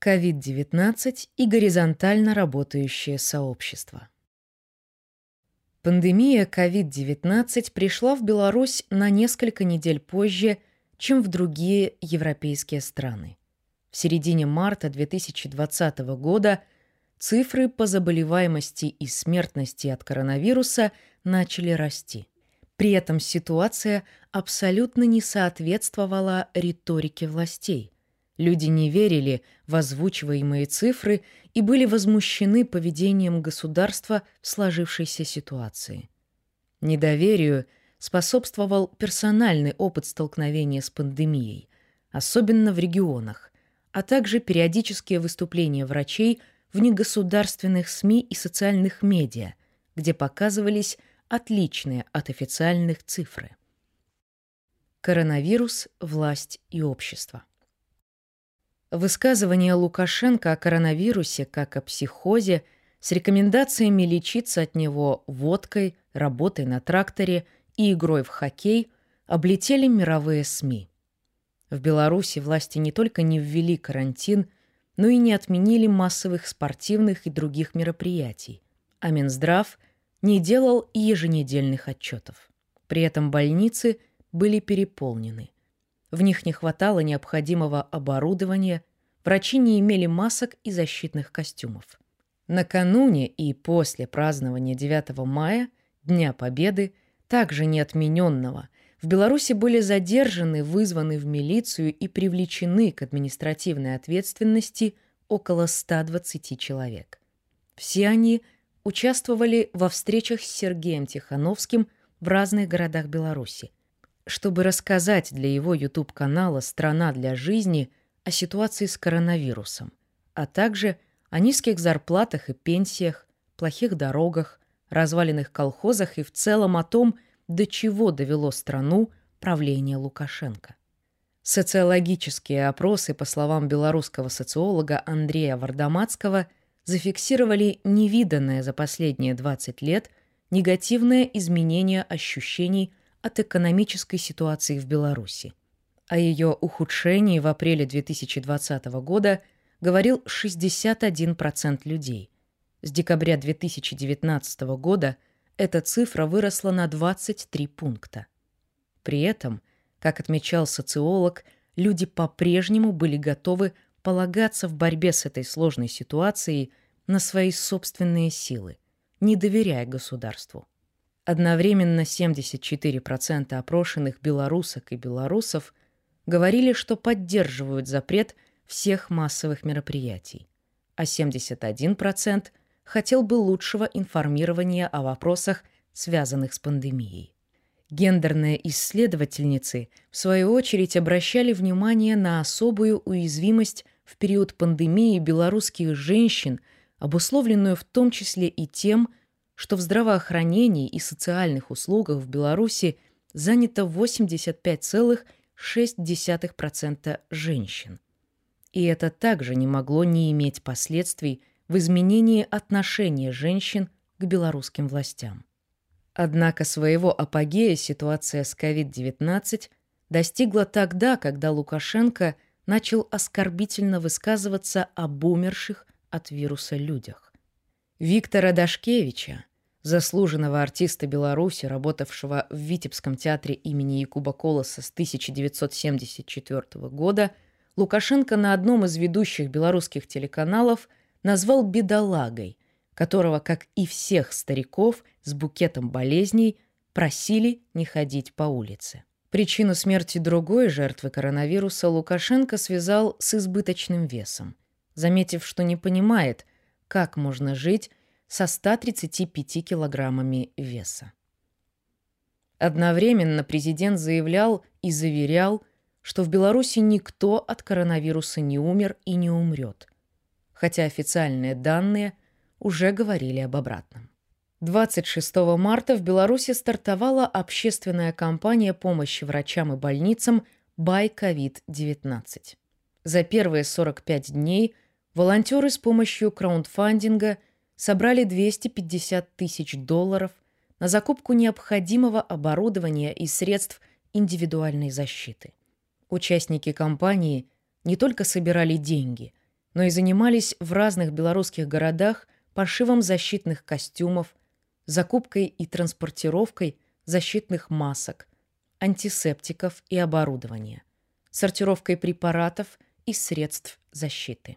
COVID-19 и горизонтально работающее сообщество. Пандемия COVID-19 пришла в Беларусь на несколько недель позже, чем в другие европейские страны. В середине марта 2020 года цифры по заболеваемости и смертности от коронавируса начали расти. При этом ситуация абсолютно не соответствовала риторике властей. Люди не верили в озвучиваемые цифры и были возмущены поведением государства в сложившейся ситуации. Недоверию способствовал персональный опыт столкновения с пандемией, особенно в регионах, а также периодические выступления врачей в негосударственных СМИ и социальных медиа, где показывались отличные от официальных цифры. Коронавирус, власть и общество. Высказывание Лукашенко о коронавирусе как о психозе с рекомендациями лечиться от него водкой, работой на тракторе и игрой в хоккей облетели мировые СМИ. В Беларуси власти не только не ввели карантин, но и не отменили массовых спортивных и других мероприятий, а Минздрав не делал еженедельных отчетов. При этом больницы были переполнены. В них не хватало необходимого оборудования, врачи не имели масок и защитных костюмов. Накануне и после празднования 9 мая, Дня Победы, также не отмененного, в Беларуси были задержаны, вызваны в милицию и привлечены к административной ответственности около 120 человек. Все они участвовали во встречах с Сергеем Тихановским в разных городах Беларуси, чтобы рассказать для его YouTube-канала «Страна для жизни» о ситуации с коронавирусом, а также о низких зарплатах и пенсиях, плохих дорогах, разваленных колхозах и в целом о том, до чего довело страну правление Лукашенко. Социологические опросы, по словам белорусского социолога Андрея Вардамацкого, зафиксировали невиданное за последние 20 лет негативное изменение ощущений от экономической ситуации в Беларуси. О ее ухудшении в апреле 2020 года говорил 61% людей. С декабря 2019 года эта цифра выросла на 23 пункта. При этом, как отмечал социолог, люди по-прежнему были готовы полагаться в борьбе с этой сложной ситуацией на свои собственные силы, не доверяя государству. Одновременно 74% опрошенных белорусок и белорусов говорили, что поддерживают запрет всех массовых мероприятий, а 71% хотел бы лучшего информирования о вопросах, связанных с пандемией. Гендерные исследовательницы, в свою очередь, обращали внимание на особую уязвимость в период пандемии белорусских женщин, обусловленную в том числе и тем, что в здравоохранении и социальных услугах в Беларуси занято 85,6% женщин. И это также не могло не иметь последствий в изменении отношения женщин к белорусским властям. Однако своего апогея ситуация с COVID-19 достигла тогда, когда Лукашенко начал оскорбительно высказываться об умерших от вируса людях. Виктора Дашкевича, заслуженного артиста Беларуси, работавшего в Витебском театре имени Якуба Колоса с 1974 года, Лукашенко на одном из ведущих белорусских телеканалов назвал бедолагой, которого, как и всех стариков с букетом болезней, просили не ходить по улице. Причину смерти другой жертвы коронавируса Лукашенко связал с избыточным весом, заметив, что не понимает, как можно жить со 135 килограммами веса. Одновременно президент заявлял и заверял, что в Беларуси никто от коронавируса не умер и не умрет, хотя официальные данные уже говорили об обратном. 26 марта в Беларуси стартовала общественная кампания помощи врачам и больницам «Бай COVID-19». За первые 45 дней волонтеры с помощью краундфандинга собрали 250 тысяч долларов на закупку необходимого оборудования и средств индивидуальной защиты. Участники кампании не только собирали деньги, но и занимались в разных белорусских городах пошивом защитных костюмов, закупкой и транспортировкой защитных масок, антисептиков и оборудования, сортировкой препаратов и средств защиты.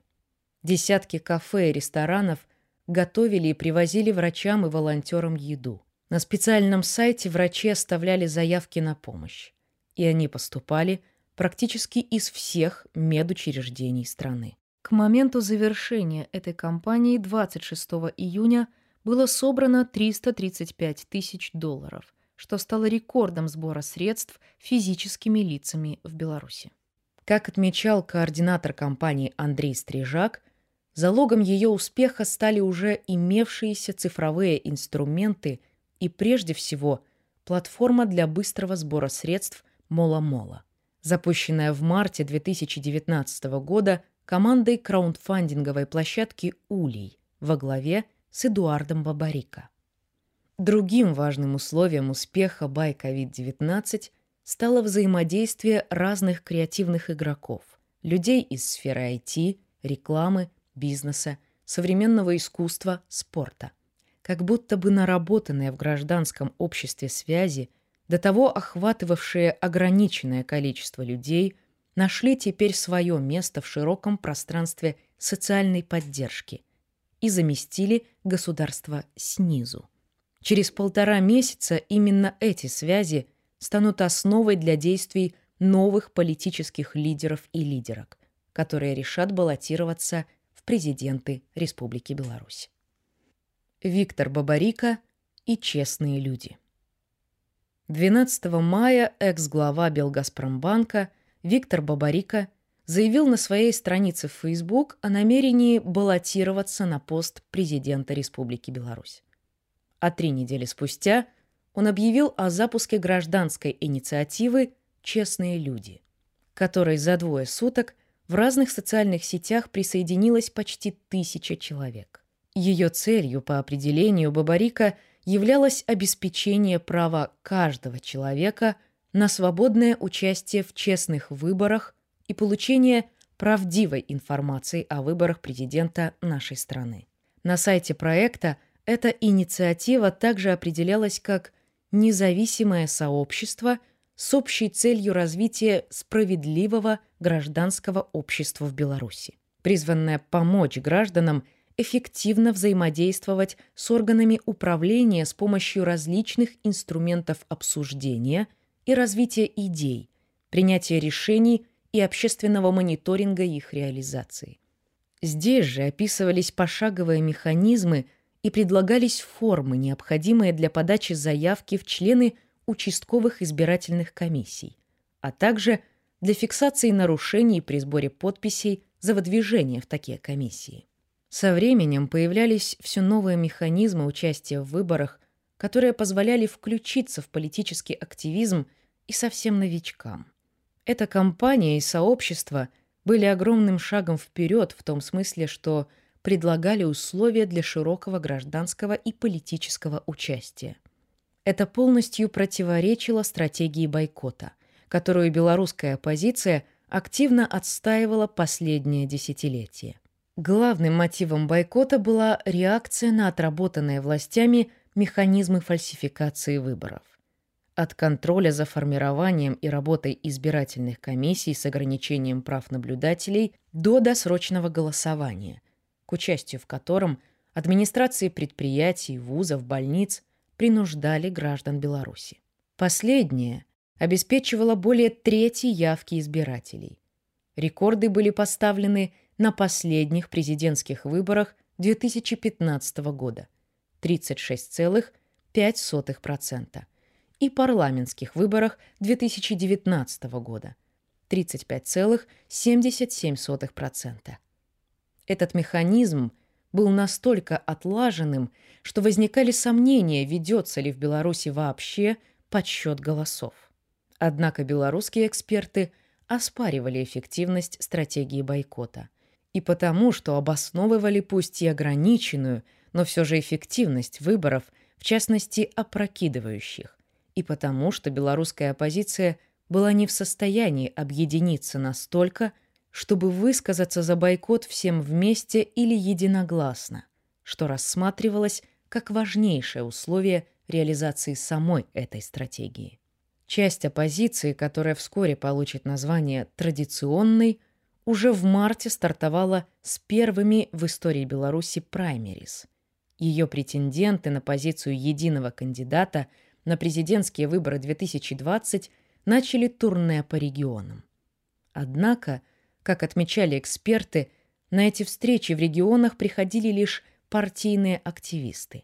Десятки кафе и ресторанов готовили и привозили врачам и волонтерам еду. На специальном сайте врачи оставляли заявки на помощь, и они поступали практически из всех медучреждений страны. К моменту завершения этой кампании 26 июня было собрано 335 тысяч долларов, что стало рекордом сбора средств физическими лицами в Беларуси. Как отмечал координатор кампании Андрей Стрижак, залогом ее успеха стали уже имевшиеся цифровые инструменты и, прежде всего, платформа для быстрого сбора средств Мола-Мола. Запущенная в марте 2019 года командой краундфандинговой площадки «Улей» во главе с Эдуардом Бабарико. Другим важным условием успеха Бай COVID-19 стало взаимодействие разных креативных игроков, людей из сферы IT, рекламы, бизнеса, современного искусства, спорта. Как будто бы наработанные в гражданском обществе связи – до того охватывавшие ограниченное количество людей, нашли теперь свое место в широком пространстве социальной поддержки и заместили государство снизу. Через полтора месяца именно эти связи станут основой для действий новых политических лидеров и лидерок, которые решат баллотироваться президенты Республики Беларусь. Виктор Бабарика и честные люди. 12 мая экс-глава Белгазпромбанка Виктор Бабарика заявил на своей странице в Facebook о намерении баллотироваться на пост президента Республики Беларусь. А три недели спустя он объявил о запуске гражданской инициативы «Честные люди», которой за двое суток в разных социальных сетях присоединилось почти тысяча человек. Ее целью по определению Бабарика – являлось обеспечение права каждого человека на свободное участие в честных выборах и получение правдивой информации о выборах президента нашей страны. На сайте проекта эта инициатива также определялась как независимое сообщество с общей целью развития справедливого гражданского общества в Беларуси, призванное помочь гражданам – эффективно взаимодействовать с органами управления с помощью различных инструментов обсуждения и развития идей, принятия решений и общественного мониторинга их реализации. Здесь же описывались пошаговые механизмы и предлагались формы, необходимые для подачи заявки в члены участковых избирательных комиссий, а также для фиксации нарушений при сборе подписей за выдвижение в такие комиссии. Со временем появлялись все новые механизмы участия в выборах, которые позволяли включиться в политический активизм и совсем новичкам. Эта кампания и сообщество были огромным шагом вперед в том смысле, что предлагали условия для широкого гражданского и политического участия. Это полностью противоречило стратегии бойкота, которую белорусская оппозиция активно отстаивала последнее десятилетие. Главным мотивом бойкота была реакция на отработанные властями механизмы фальсификации выборов. От контроля за формированием и работой избирательных комиссий с ограничением прав наблюдателей до досрочного голосования, к участию в котором администрации предприятий, вузов, больниц принуждали граждан Беларуси. Последнее обеспечивало более трети явки избирателей. Рекорды были поставлены на последних президентских выборах 2015 года 36,5% и парламентских выборах 2019 года 35,77%. Этот механизм был настолько отлаженным, что возникали сомнения, ведется ли в Беларуси вообще подсчет голосов. Однако белорусские эксперты оспаривали эффективность стратегии бойкота – и потому, что обосновывали пусть и ограниченную, но все же эффективность выборов, в частности, опрокидывающих, и потому, что белорусская оппозиция была не в состоянии объединиться настолько, чтобы высказаться за бойкот всем вместе или единогласно, что рассматривалось как важнейшее условие реализации самой этой стратегии. Часть оппозиции, которая вскоре получит название «традиционной», уже в марте стартовала с первыми в истории Беларуси праймерис. Ее претенденты на позицию единого кандидата на президентские выборы 2020 начали турне по регионам. Однако, как отмечали эксперты, на эти встречи в регионах приходили лишь партийные активисты.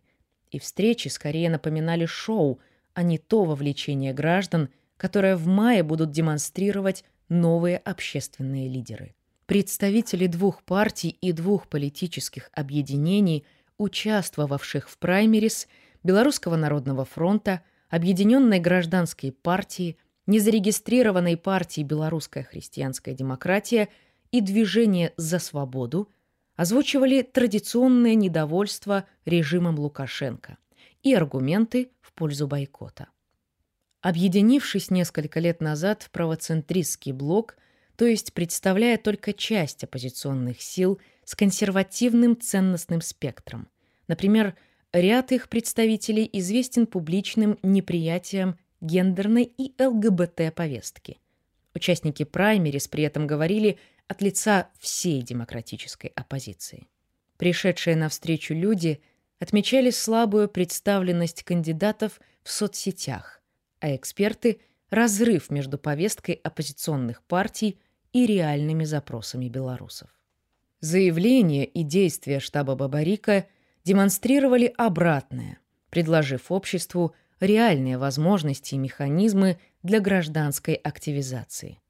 И встречи скорее напоминали шоу, а не то вовлечение граждан, которое в мае будут демонстрировать новые общественные лидеры. Представители двух партий и двух политических объединений, участвовавших в праймерис Белорусского народного фронта, Объединенной гражданской партии, незарегистрированной партии «Белорусская христианская демократия» и Движение за свободу, озвучивали традиционное недовольство режимом Лукашенко и аргументы в пользу бойкота. Объединившись несколько лет назад в правоцентристский блок, то есть представляя только часть оппозиционных сил с консервативным ценностным спектром, например, ряд их представителей известен публичным неприятием гендерной и ЛГБТ-повестки. Участники праймерис при этом говорили от лица всей демократической оппозиции. Пришедшие навстречу люди отмечали слабую представленность кандидатов в соцсетях, а эксперты – разрыв между повесткой оппозиционных партий и реальными запросами белорусов. Заявления и действия штаба Бабарика демонстрировали обратное, предложив обществу реальные возможности и механизмы для гражданской активизации –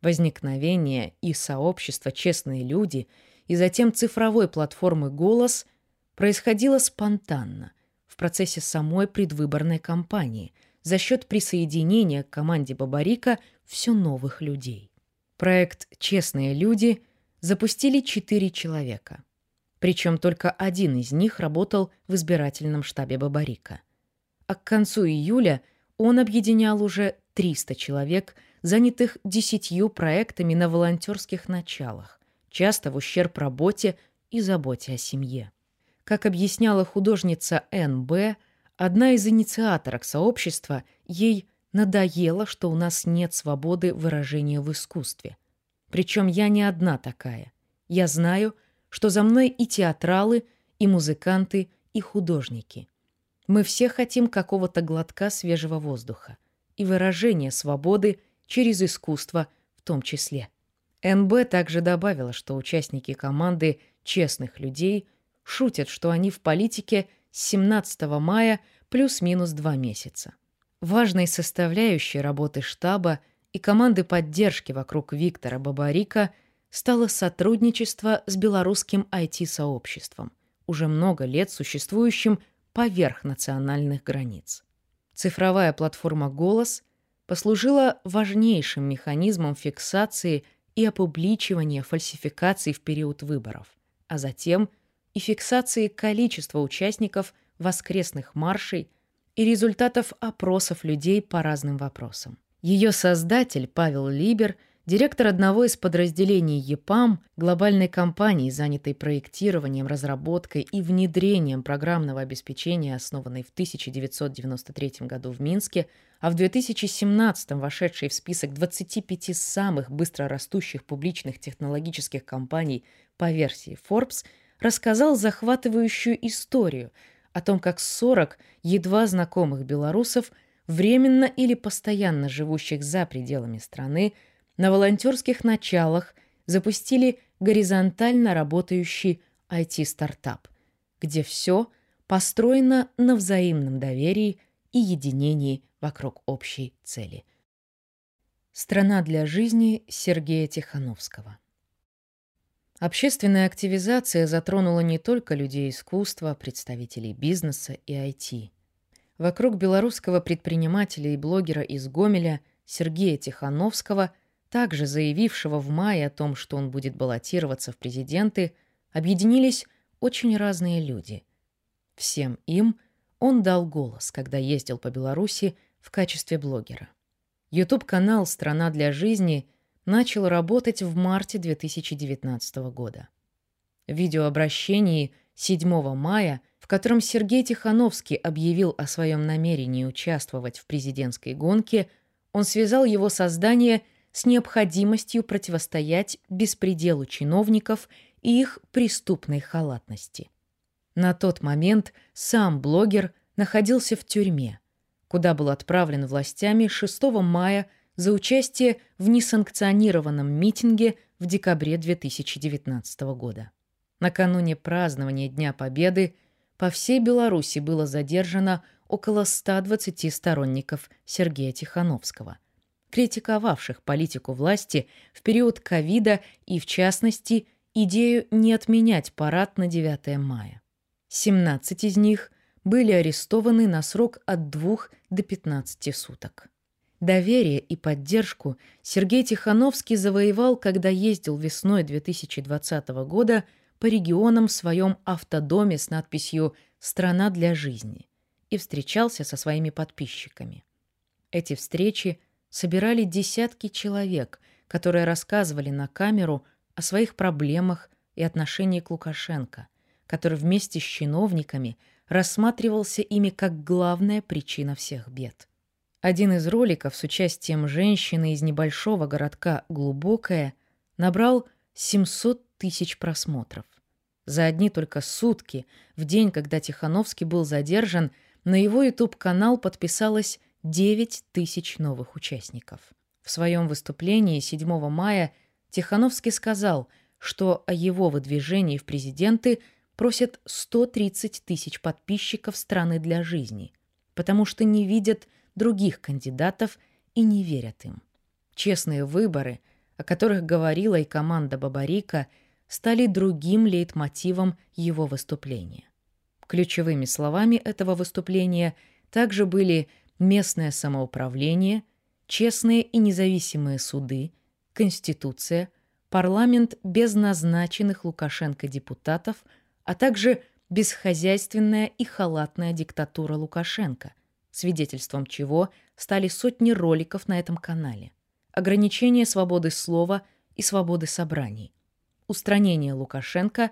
возникновение и сообщества «Честные люди» и затем цифровой платформы «Голос» происходило спонтанно в процессе самой предвыборной кампании за счет присоединения к команде Бабарика все новых людей. Проект «Честные люди» запустили четыре человека. Причем только один из них работал в избирательном штабе Бабарика. А к концу июля он объединял уже 300 человек – занятых десятью проектами на волонтерских началах, часто в ущерб работе и заботе о семье. Как объясняла художница Н.Б., одна из инициаторок сообщества, ей надоело, что у нас нет свободы выражения в искусстве. Причем я не одна такая. Я знаю, что за мной и театралы, и музыканты, и художники. Мы все хотим какого-то глотка свежего воздуха и выражения свободы через искусство в том числе. НБ также добавила, что участники команды «Честных людей» шутят, что они в политике с 17 мая плюс-минус два месяца. Важной составляющей работы штаба и команды поддержки вокруг Виктора Бабарика стало сотрудничество с белорусским IT-сообществом, уже много лет существующим поверх национальных границ. Цифровая платформа «Голос» послужила важнейшим механизмом фиксации и опубличивания фальсификаций в период выборов, а затем и фиксации количества участников воскресных маршей и результатов опросов людей по разным вопросам. Ее создатель Павел Либер – Директор одного из подразделений ЕПАМ, глобальной компании, занятой проектированием, разработкой и внедрением программного обеспечения, основанной в 1993 году в Минске, а в 2017 вошедшей в список 25 самых быстрорастущих публичных технологических компаний по версии Forbes, рассказал захватывающую историю о том, как 40 едва знакомых белорусов, временно или постоянно живущих за пределами страны, на волонтерских началах запустили горизонтально работающий IT-стартап, где все построено на взаимном доверии и единении вокруг общей цели. Страна для жизни Сергея Тихановского. Общественная активизация затронула не только людей искусства, представителей бизнеса и IT. Вокруг белорусского предпринимателя и блогера из Гомеля Сергея Тихановского – также заявившего в мае о том, что он будет баллотироваться в президенты, объединились очень разные люди. Всем им он дал голос, когда ездил по Беларуси в качестве блогера. YouTube-канал «Страна для жизни» начал работать в марте 2019 года. В видеообращении 7 мая, в котором Сергей Тихановский объявил о своем намерении участвовать в президентской гонке, он связал его создание с необходимостью противостоять беспределу чиновников и их преступной халатности. На тот момент сам блогер находился в тюрьме, куда был отправлен властями 6 мая за участие в несанкционированном митинге в декабре 2019 года. Накануне празднования Дня Победы по всей Беларуси было задержано около 120 сторонников Сергея Тихановского, критиковавших политику власти в период ковида и, в частности, идею не отменять парад на 9 мая. 17 из них были арестованы на срок от 2 до 15 суток. Доверие и поддержку Сергей Тихановский завоевал, когда ездил весной 2020 года по регионам в своем автодоме с надписью «Страна для жизни» и встречался со своими подписчиками. Эти встречи собирали десятки человек, которые рассказывали на камеру о своих проблемах и отношении к Лукашенко – который вместе с чиновниками рассматривался ими как главная причина всех бед. Один из роликов с участием женщины из небольшого городка Глубокое набрал 700 тысяч просмотров. За одни только сутки, в день, когда Тихановский был задержан, на его YouTube-канал подписалось 9 тысяч новых участников. В своем выступлении 7 мая Тихановский сказал, что о его выдвижении в президенты – просят 130 тысяч подписчиков страны для жизни, потому что не видят других кандидатов и не верят им. Честные выборы, о которых говорила и команда Бабарика, стали другим лейтмотивом его выступления. Ключевыми словами этого выступления также были местное самоуправление, честные и независимые суды, Конституция, парламент без назначенных Лукашенко депутатов – а также бесхозяйственная и халатная диктатура Лукашенко, свидетельством чего стали сотни роликов на этом канале. Ограничение свободы слова и свободы собраний. Устранение Лукашенко,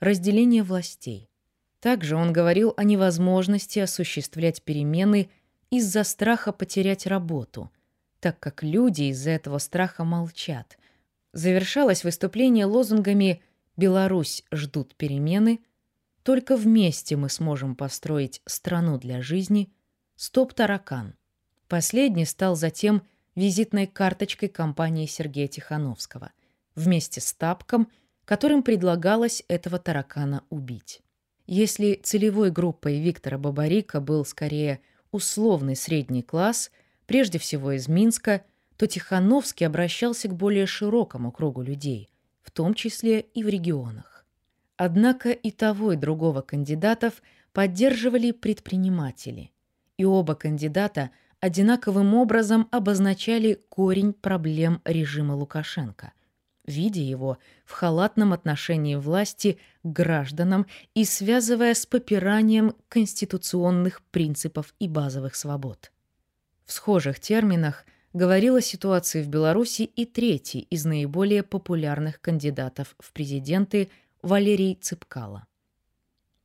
разделение властей. Также он говорил о невозможности осуществлять перемены из-за страха потерять работу, так как люди из-за этого страха молчат. Завершалось выступление лозунгами Беларусь ждут перемены. Только вместе мы сможем построить страну для жизни. Стоп таракан. Последний стал затем визитной карточкой компании Сергея Тихановского вместе с тапком, которым предлагалось этого таракана убить. Если целевой группой Виктора Бабарика был скорее условный средний класс, прежде всего из Минска, то Тихановский обращался к более широкому кругу людей, в том числе и в регионах. Однако и того, и другого кандидатов поддерживали предприниматели, и оба кандидата одинаковым образом обозначали корень проблем режима Лукашенко, видя его в халатном отношении власти к гражданам и связывая с попиранием конституционных принципов и базовых свобод. В схожих терминах – говорил о ситуации в Беларуси и третий из наиболее популярных кандидатов в президенты Валерий Цыпкало.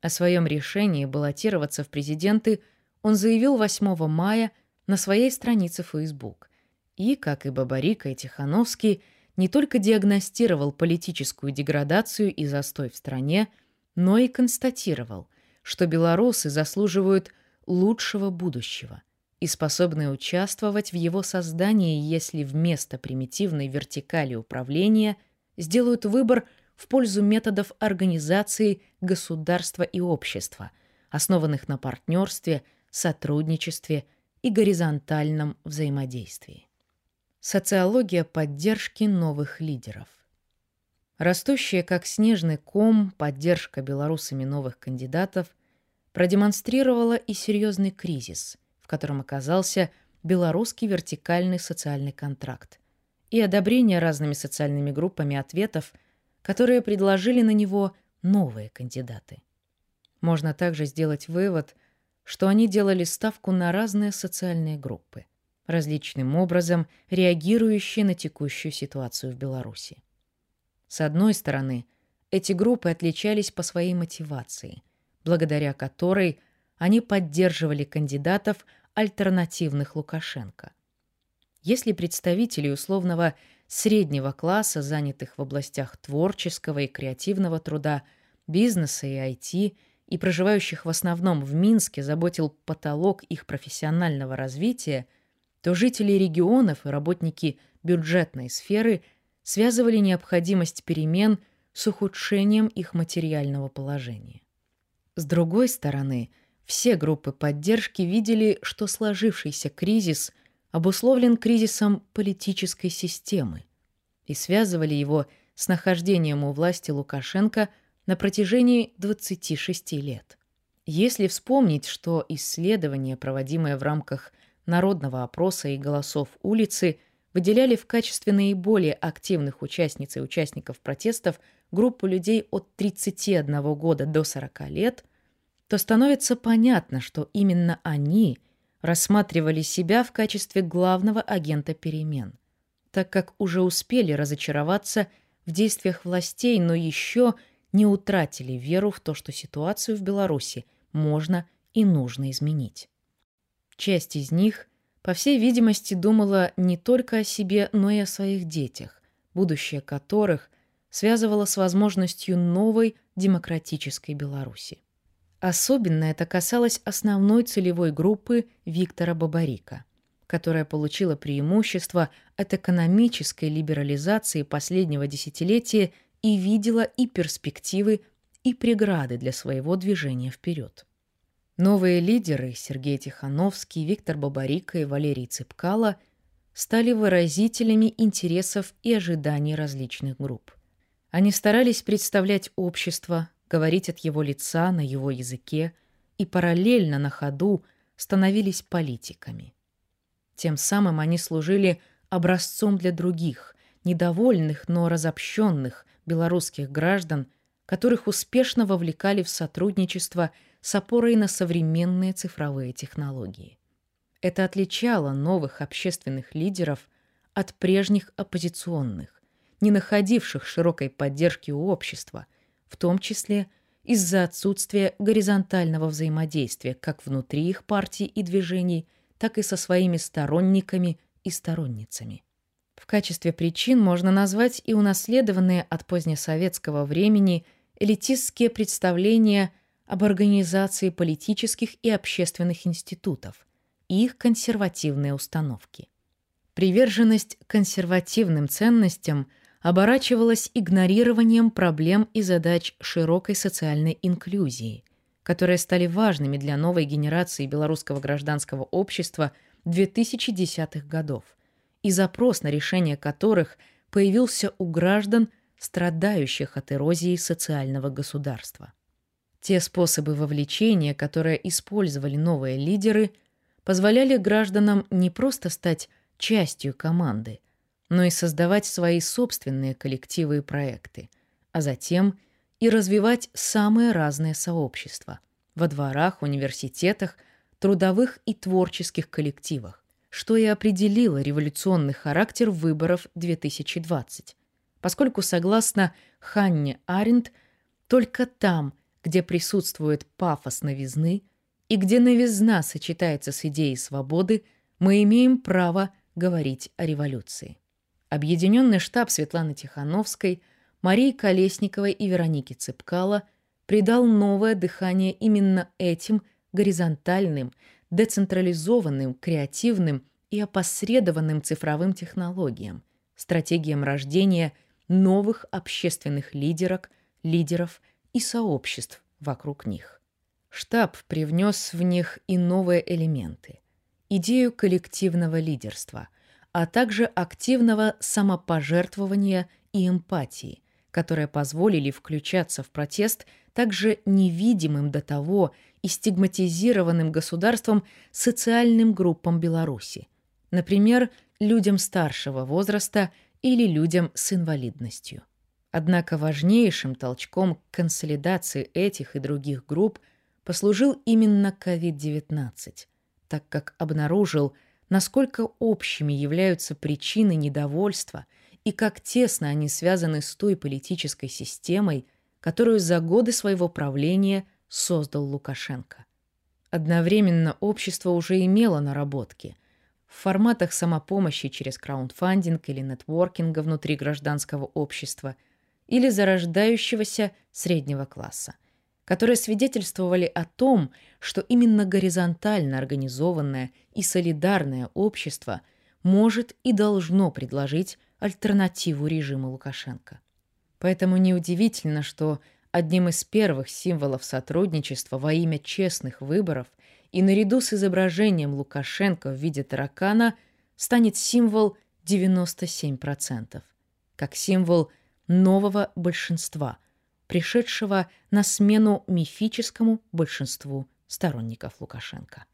О своем решении баллотироваться в президенты он заявил 8 мая на своей странице Facebook и, как и Бабарика и Тихановский, не только диагностировал политическую деградацию и застой в стране, но и констатировал, что белорусы заслуживают лучшего будущего, и способны участвовать в его создании, если вместо примитивной вертикали управления сделают выбор в пользу методов организации государства и общества, основанных на партнерстве, сотрудничестве и горизонтальном взаимодействии. Социология поддержки новых лидеров. Растущая как снежный ком поддержка белорусами новых кандидатов продемонстрировала и серьезный кризис – в котором оказался белорусский вертикальный социальный контракт, и одобрение разными социальными группами ответов, которые предложили на него новые кандидаты. Можно также сделать вывод, что они делали ставку на разные социальные группы. Различным образом реагирующие на текущую ситуацию в Беларуси. С одной стороны, эти группы отличались по своей мотивации, благодаря которой они поддерживали кандидатов альтернативных Лукашенко. Если представители условного среднего класса, занятых в областях творческого и креативного труда, бизнеса и IT, и проживающих в основном в Минске, заботил потолок их профессионального развития, то жители регионов и работники бюджетной сферы связывали необходимость перемен с ухудшением их материального положения. С другой стороны, все группы поддержки видели, что сложившийся кризис обусловлен кризисом политической системы и связывали его с нахождением у власти Лукашенко на протяжении 26 лет. Если вспомнить, что исследования, проводимые в рамках народного опроса и голосов улицы, выделяли в качестве наиболее активных участниц и участников протестов группу людей от 31 года до 40 лет, то становится понятно, что именно они рассматривали себя в качестве главного агента перемен, так как уже успели разочароваться в действиях властей, но еще не утратили веру в то, что ситуацию в Беларуси можно и нужно изменить. Часть из них, по всей видимости, думала не только о себе, но и о своих детях, будущее которых связывало с возможностью новой демократической Беларуси. Особенно это касалось основной целевой группы Виктора Бабарика, которая получила преимущество от экономической либерализации последнего десятилетия и видела и перспективы, и преграды для своего движения вперед. Новые лидеры Сергей Тихановский, Виктор Бабарика и Валерий Цыпкало стали выразителями интересов и ожиданий различных групп. Они старались представлять общество, говорить от его лица на его языке и параллельно на ходу становились политиками. Тем самым они служили образцом для других, недовольных, но разобщенных белорусских граждан, которых успешно вовлекали в сотрудничество с опорой на современные цифровые технологии. Это отличало новых общественных лидеров от прежних оппозиционных, не находивших широкой поддержки у общества – в том числе из-за отсутствия горизонтального взаимодействия как внутри их партий и движений, так и со своими сторонниками и сторонницами. В качестве причин можно назвать и унаследованные от позднесоветского времени элитистские представления об организации политических и общественных институтов и их консервативные установки. Приверженность консервативным ценностям – оборачивалось игнорированием проблем и задач широкой социальной инклюзии, которые стали важными для новой генерации белорусского гражданского общества 2010-х годов, и запрос на решение которых появился у граждан, страдающих от эрозии социального государства. Те способы вовлечения, которые использовали новые лидеры, позволяли гражданам не просто стать частью команды, но и создавать свои собственные коллективы и проекты, а затем и развивать самые разные сообщества во дворах, университетах, трудовых и творческих коллективах, что и определило революционный характер выборов 2020, поскольку, согласно Ханне Аренд, только там, где присутствует пафос новизны и где новизна сочетается с идеей свободы, мы имеем право говорить о революции. Объединенный штаб Светланы Тихановской, Марии Колесниковой и Вероники Цыпкало придал новое дыхание именно этим горизонтальным, децентрализованным, креативным и опосредованным цифровым технологиям, стратегиям рождения новых общественных лидерок, лидеров и сообществ вокруг них. Штаб привнес в них и новые элементы. Идею коллективного лидерства – а также активного самопожертвования и эмпатии, которые позволили включаться в протест также невидимым до того и стигматизированным государством социальным группам Беларуси, например, людям старшего возраста или людям с инвалидностью. Однако важнейшим толчком к консолидации этих и других групп послужил именно COVID-19, так как обнаружил – насколько общими являются причины недовольства и как тесно они связаны с той политической системой, которую за годы своего правления создал Лукашенко. Одновременно общество уже имело наработки в форматах самопомощи через краундфандинг или нетворкинга внутри гражданского общества или зарождающегося среднего класса, которые свидетельствовали о том, что именно горизонтально организованное и солидарное общество может и должно предложить альтернативу режиму Лукашенко. Поэтому неудивительно, что одним из первых символов сотрудничества во имя честных выборов и наряду с изображением Лукашенко в виде таракана станет символ 97%, как символ нового большинства, пришедшего на смену мифическому большинству сторонников Лукашенко.